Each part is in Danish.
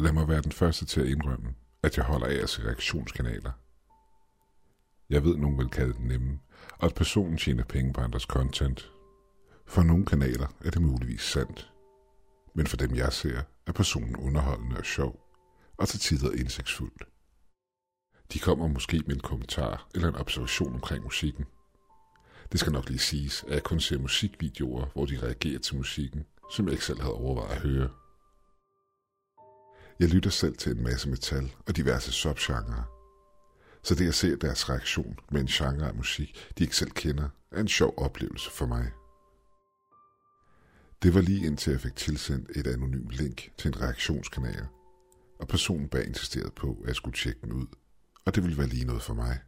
Lad mig være den første til at indrømme, at jeg holder af at se reaktionskanaler. Jeg ved, nogen vil kalde det nemme, og at personen tjener penge på andres content. For nogle kanaler er det muligvis sandt. Men for dem jeg ser, er personen underholdende og sjov, og til tider indsigtsfuldt. De kommer måske med en kommentar eller en observation omkring musikken. Det skal nok lige siges, at jeg kun ser musikvideoer, hvor de reagerer til musikken, som jeg ikke selv havde overvejet at høre. Jeg lytter selv til en masse metal og diverse subgenre. Så det at se deres reaktion med en genre af musik, de ikke selv kender, er en sjov oplevelse for mig. Det var lige indtil jeg fik tilsendt et anonymt link til en reaktionskanal, og personen bag insisterede på, at jeg skulle tjekke den ud, og det ville være lige noget for mig.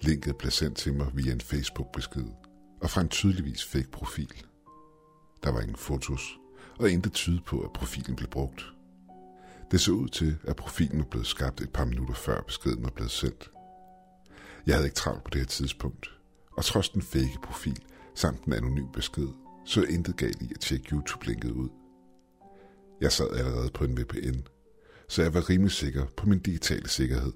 Linket blev sendt til mig via en Facebook-besked, og fra en tydeligvis fake profil. Der var ingen fotos, og intet tyde på, at profilen blev brugt. Det så ud til, at profilen var blevet skabt et par minutter før beskeden var blevet sendt. Jeg havde ikke travlt på det her tidspunkt, og trods den fake profil samt den anonyme besked, så jeg intet galt i at tjekke YouTube-linket ud. Jeg sad allerede på en VPN, så jeg var rimelig sikker på min digitale sikkerhed.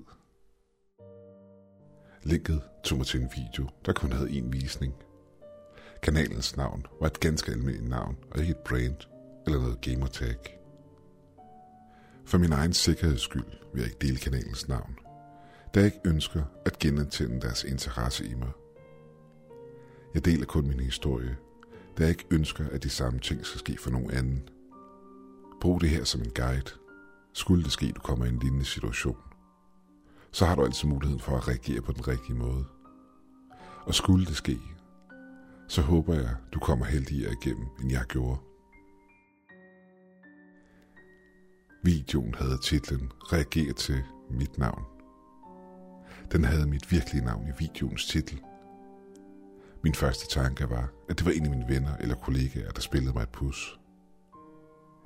Linket tog mig til en video, der kun havde én visning. Kanalens navn var et ganske almindeligt navn, og ikke et brand eller noget gamertag. For min egen sikkerheds skyld vil jeg ikke dele kanalens navn, da jeg ikke ønsker at genantænde deres interesse i mig. Jeg deler kun min historie, da jeg ikke ønsker, at de samme ting skal ske for nogen anden. Brug det her som en guide. Skulle det ske, du kommer i en lignende situation, så har du altid muligheden for at reagere på den rigtige måde. Og skulle det ske, så håber jeg, du kommer heldigere igennem, end jeg gjorde. Videoen havde titlen Reager til mit navn. Den havde mit virkelige navn i videoens titel. Min første tanke var, at det var en af mine venner eller kollegaer, der spillede mig et pus.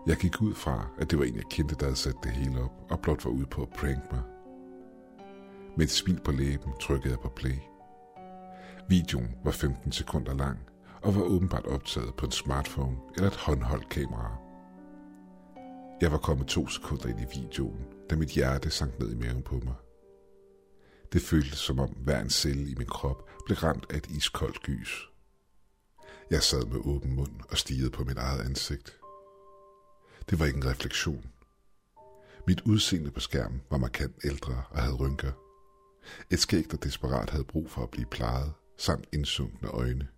Jeg gik ud fra, at det var en, jeg kendte, der havde sat det hele op, og blot var ude på at prank mig. Med et smil på læben trykkede jeg på play. Videoen var 15 sekunder lang, og var åbenbart optaget på en smartphone eller et håndholdt kamera. Jeg var kommet to sekunder ind i videoen, da mit hjerte sank ned i maven på mig. Det føltes som om hver en celle i min krop blev ramt af et iskoldt gys. Jeg sad med åben mund og stirrede på mit eget ansigt. Det var ikke en refleksion. Mit udseende på skærmen var markant ældre og havde rynker. Et skæg, der desperat havde brug for at blive plejet, samt indsunkne øjne.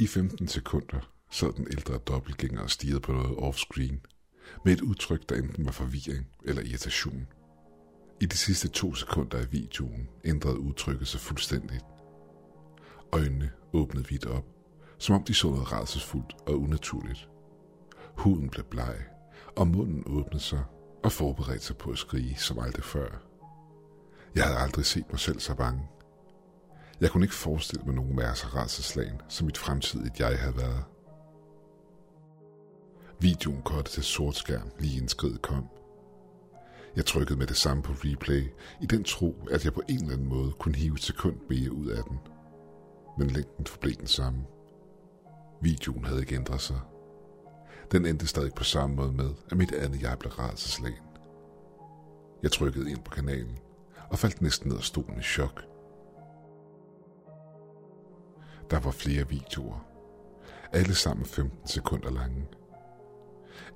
I 15 sekunder sad den ældre dobbeltgænger og stirrede på noget offscreen, med et udtryk, der enten var forvirring eller irritation. I de sidste to sekunder af videoen ændrede udtrykket sig fuldstændigt. Øjnene åbnede vidt op, som om de så noget rædselsfuldt og unaturligt. Huden blev bleg, og munden åbnede sig og forberedte sig på at skrige som aldrig før. Jeg havde aldrig set mig selv så bange. Jeg kunne ikke forestille mig nogen være så rædselslagen, som mit fremtidige jeg havde været. Videoen korte til sort skærm lige inden kom. Jeg trykkede med det samme på replay, i den tro, at jeg på en eller anden måde kunne hive et sekund mere ud af den. Men længden forblev den samme. Videoen havde ikke ændret sig. Den endte stadig på samme måde med, at mit andet jeg blev rædselslagen. Jeg trykkede ind på kanalen og faldt næsten ned af stolen i chok. Der var flere videoer. Alle sammen 15 sekunder lange.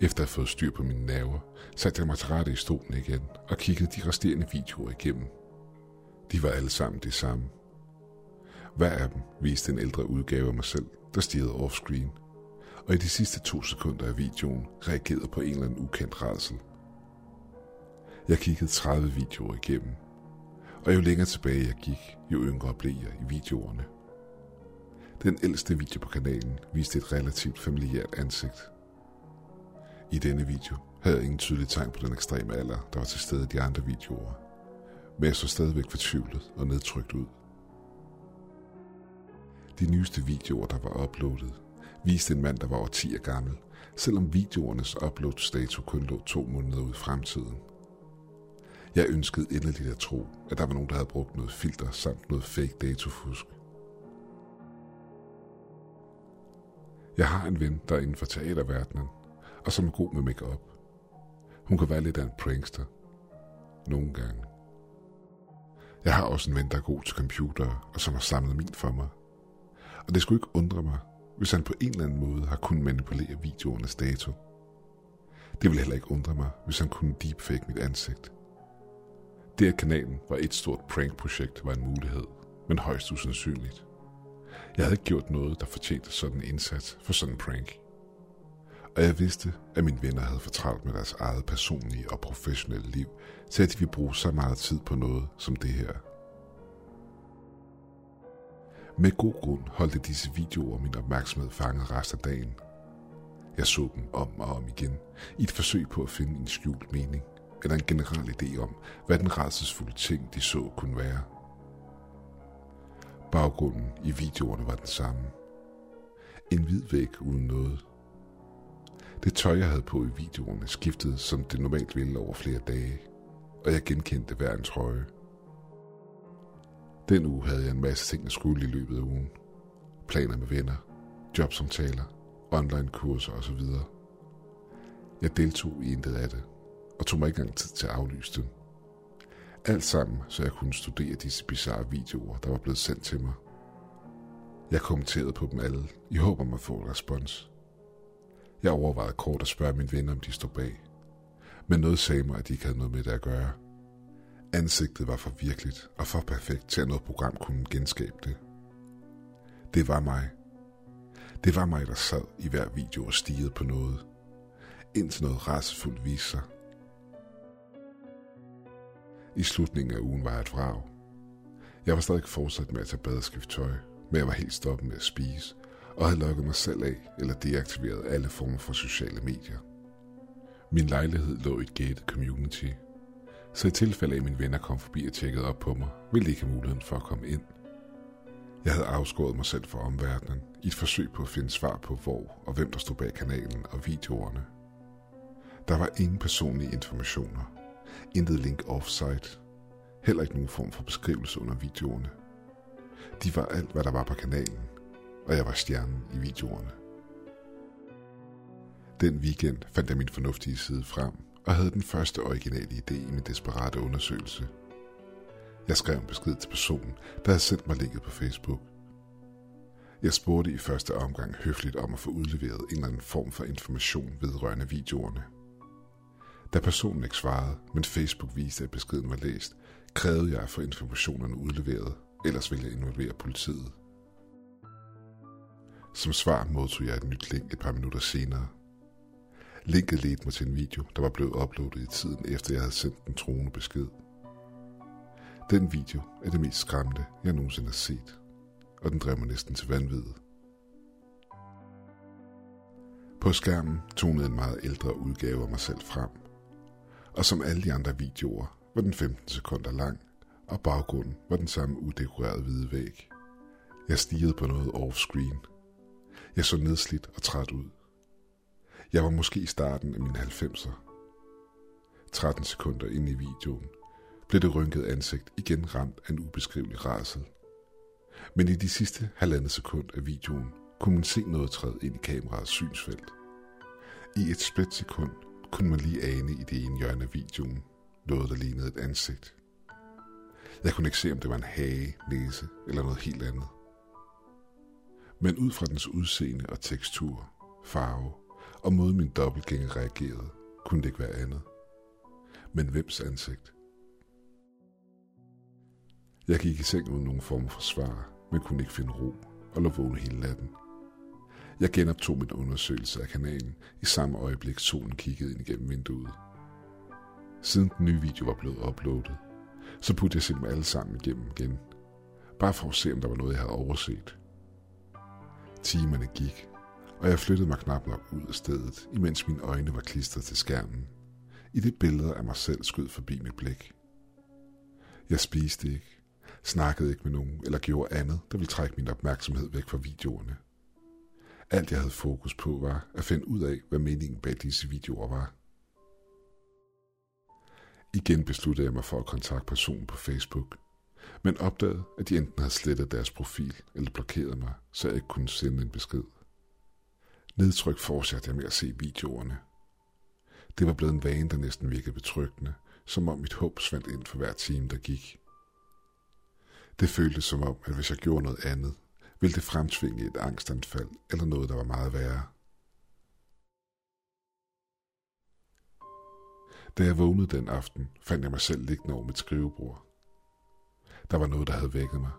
Efter at have fået styr på mine nerver, satte jeg mig til rette i stolen igen og kiggede de resterende videoer igennem. De var alle sammen det samme. Hver af dem viste en ældre udgave af mig selv, der stirrede offscreen, og i de sidste to sekunder af videoen reagerede på en eller anden ukendt rædsel. Jeg kiggede 30 videoer igennem, og jo længere tilbage jeg gik, jo yngre blev jeg i videoerne. Den ældste video på kanalen viste et relativt familiært ansigt. I denne video havde jeg ingen tydelig tegn på den ekstreme alder, der var til stede i de andre videoer. Men jeg så stadigvæk fortvivlet og nedtrykt ud. De nyeste videoer, der var uploadet, viste en mand, der var over 10 år gammel, selvom videoernes upload-status kun lå to måneder ud i fremtiden. Jeg ønskede inderligt at tro, at der var nogen, der havde brugt noget filter samt noget fake datofusk. Jeg har en ven, der er inden for teaterverdenen, og som er god med makeup. Hun kan være lidt af en prankster. Nogle gange. Jeg har også en ven, der er god til computer, og som har samlet min for mig. Og det skulle ikke undre mig, hvis han på en eller anden måde har kunnet manipulere videoernes dato. Det ville heller ikke undre mig, hvis han kunne deepfake mit ansigt. Det, at kanalen var et stort prank-projekt, var en mulighed, men højst usandsynligt. Jeg havde ikke gjort noget, der fortjente sådan en indsats for sådan en prank. Og jeg vidste, at mine venner havde fortravlt med deres eget personlige og professionelle liv, til at de ville bruge så meget tid på noget som det her. Med god grund holdte disse videoer min opmærksomhed fanget resten af dagen. Jeg så dem om og om igen, i et forsøg på at finde en skjult mening, eller en generel idé om, hvad den rædselsfulde ting, de så, kunne være. Baggrunden i videoerne var den samme. En hvid væg uden noget. Det tøj, jeg havde på i videoerne, skiftede som det normalt ville over flere dage, og jeg genkendte hver en trøje. Den uge havde jeg en masse ting, at skulle i løbet af ugen. Planer med venner, jobsamtaler, online kurser osv. Jeg deltog i intet af det, og tog mig ikke engang tid til at aflyse dem. Alt sammen, så jeg kunne studere disse bizarre videoer, der var blevet sendt til mig. Jeg kommenterede på dem alle, i håb om at få en respons. Jeg overvejede kort at spørge mine venner, om de stod bag. Men noget sagde mig, at de ikke havde noget med det at gøre. Ansigtet var for virkeligt og for perfekt til, at noget program kunne genskabe det. Det var mig. Det var mig, der sad i hver video og stigede på noget. Indtil noget rasefuldt viste sig. I slutningen af ugen var jeg et vrag. Jeg var stadig fortsat med at tage bad og skifte tøj, men jeg var helt stoppet med at spise, og havde lukket mig selv af eller deaktiveret alle former for sociale medier. Min lejlighed lå i et gated community, så i tilfælde af at mine venner kom forbi og tjekkede op på mig, ville de ikke have muligheden for at komme ind. Jeg havde afskåret mig selv fra omverdenen i et forsøg på at finde svar på hvor og hvem der stod bag kanalen og videoerne. Der var ingen personlige informationer, intet link offsite, heller ikke nogen form for beskrivelse under videoerne. De var alt, hvad der var på kanalen, og jeg var stjernen i videoerne. Den weekend fandt jeg min fornuftige side frem og havde den første originale idé i min desperate undersøgelse. Jeg skrev en besked til personen, der havde sendt mig linket på Facebook. Jeg spurgte i første omgang høfligt om at få udleveret en eller anden form for information vedrørende videoerne. Da personen ikke svarede, men Facebook viste, at beskeden var læst, krævede jeg at få informationerne udleveret, ellers ville jeg involvere politiet. Som svar modtog jeg et nyt link et par minutter senere. Linket ledte mig til en video, der var blevet uploadet i tiden efter jeg havde sendt den troende besked. Den video er det mest skræmmende, jeg nogensinde har set, og den drev mig næsten til vanvid. På skærmen tonede en meget ældre udgave af mig selv frem, og som alle de andre videoer var den 15 sekunder lang, og baggrunden var den samme udekorerede hvide væg. Jeg stirrede på noget off-screen, jeg så nedslidt og træt ud. Jeg var måske i starten af mine 90'er. 13 sekunder ind i videoen blev det rynkede ansigt igen ramt af en ubeskrivelig rasel. Men i de sidste halvandet sekund af videoen kunne man se noget træde ind i kameraets synsfelt. I et splitsekund kunne man lige ane i det ene hjørne af videoen noget, der lignede et ansigt. Jeg kunne ikke se, om det var en hage, næse eller noget helt andet men ud fra dens udseende og tekstur, farve og måde min dobbeltgænger reagerede, kunne det ikke være andet. Men hvems ansigt? Jeg gik i seng uden nogen form for svar, men kunne ikke finde ro og lå vågen hele natten. Jeg genoptog min undersøgelse af kanalen i samme øjeblik solen kiggede ind igennem vinduet. Siden den nye video var blevet uploadet, så puttede jeg se dem alle sammen igennem igen. Bare for at se, om der var noget, jeg havde overset. Timerne gik, og jeg flyttede mig knap nok ud af stedet, imens mine øjne var klistret til skærmen. I det billede af mig selv skød forbi mit blik. Jeg spiste ikke, snakkede ikke med nogen eller gjorde andet, der ville trække min opmærksomhed væk fra videoerne. Alt jeg havde fokus på var at finde ud af, hvad meningen bag disse videoer var. Igen besluttede jeg mig for at kontakte personen på Facebook men opdagede, at de enten havde slettet deres profil eller blokeret mig, så jeg ikke kunne sende en besked. Nedtryk fortsatte jeg med at se videoerne, Det var blevet en vane, der næsten virkede betryggende, som om mit håb svandt ind for hver time, der gik. Det føltes som om, at hvis jeg gjorde noget andet, ville det fremtvinge et angstanfald eller noget, der var meget værre. Da jeg vågnede den aften, fandt jeg mig selv liggende over mit skrivebord. Der var noget, der havde vækket mig.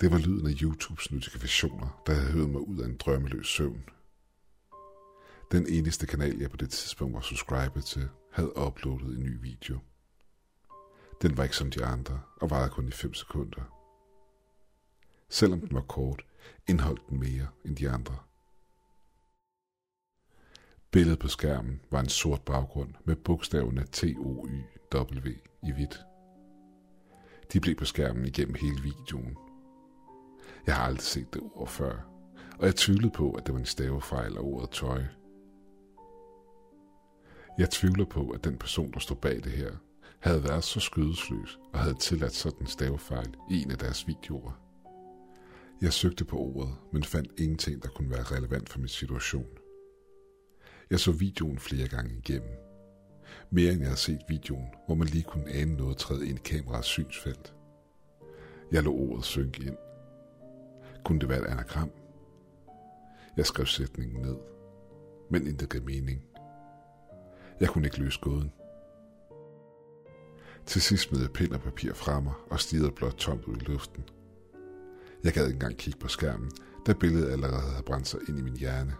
Det var lyden af YouTubes notifikationer, der havde hørt mig ud af en drømmeløs søvn. Den eneste kanal, jeg på det tidspunkt var subscribet til, havde uploadet en ny video. Den var ikke som de andre, og varede kun i 5 sekunder. Selvom den var kort, indeholdt den mere end de andre. Billedet på skærmen var en sort baggrund med bogstaverne T-O-Y-W i hvidt. De blev på skærmen igennem hele videoen. Jeg har aldrig set det ord før, og jeg tvivlede på, at det var en stavefejl af ordet tøj. Jeg tvivler på, at den person, der stod bag det her, havde været så skødesløs og havde tilladt sådan en stavefejl i en af deres videoer. Jeg søgte på ordet, men fandt ingenting, der kunne være relevant for min situation. Jeg så videoen flere gange igennem. Mere end jeg havde set videoen, hvor man lige kunne ane noget træde ind i kameraets synsfelt. Jeg lå ordet synke ind. Kunne det være et anagram? Jeg skrev sætningen ned, men intet gav mening. Jeg kunne ikke løse gåden. Til sidst smed jeg pind og papir fra mig og stirrede blot tomt ud i luften. Jeg gad ikke engang kigge på skærmen, da billedet allerede havde brændt sig ind i min hjerne.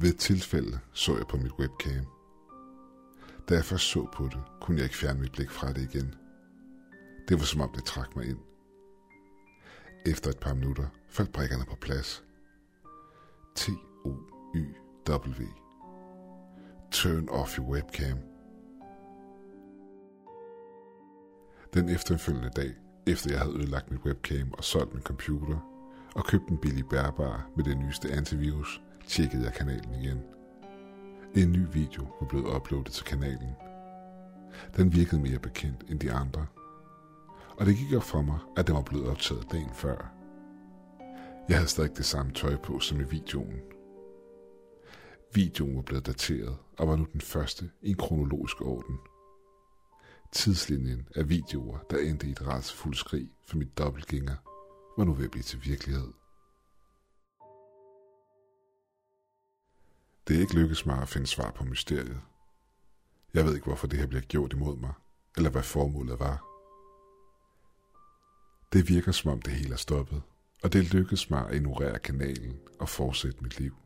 Ved et tilfælde så jeg på mit webcam. Da jeg først så på det, kunne jeg ikke fjerne mit blik fra det igen. Det var som om det trak mig ind. Efter et par minutter faldt prikkerne på plads. T-O-Y-W. Turn off your webcam. Den efterfølgende dag, efter jeg havde ødelagt mit webcam og solgt min computer, og købt en billig bærbar med det nyeste antivirus, tjekkede jeg kanalen igen. En ny video var blevet uploadet til kanalen. Den virkede mere bekendt end de andre. Og det gik op for mig, at den var blevet optaget dagen før. Jeg havde stadig det samme tøj på som i videoen. Videoen var blevet dateret og var nu den første i en kronologisk orden. Tidslinjen af videoer, der endte i et rædselsfuldt skrig for mit dobbeltgænger, var nu ved at blive til virkelighed. Det er ikke lykkedes mig at finde svar på mysteriet. Jeg ved ikke, hvorfor det her bliver gjort imod mig, eller hvad formålet var. Det virker som om det hele er stoppet, og det lykkedes mig at ignorere kanalen og fortsætte mit liv.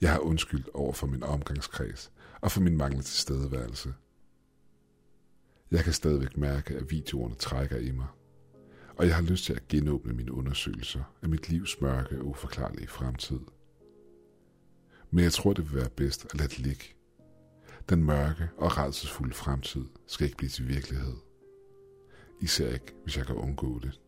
Jeg har undskyldt over for min omgangskreds og for min manglende tilstedeværelse. Jeg kan stadigvæk mærke, at videoerne trækker i mig, og jeg har lyst til at genåbne mine undersøgelser af mit livs mørke og uforklarlige fremtid. Men jeg tror, det vil være bedst at lade det ligge. Den mørke og rædselsfulde fremtid skal ikke blive til virkelighed. Især ikke, hvis jeg kan undgå det.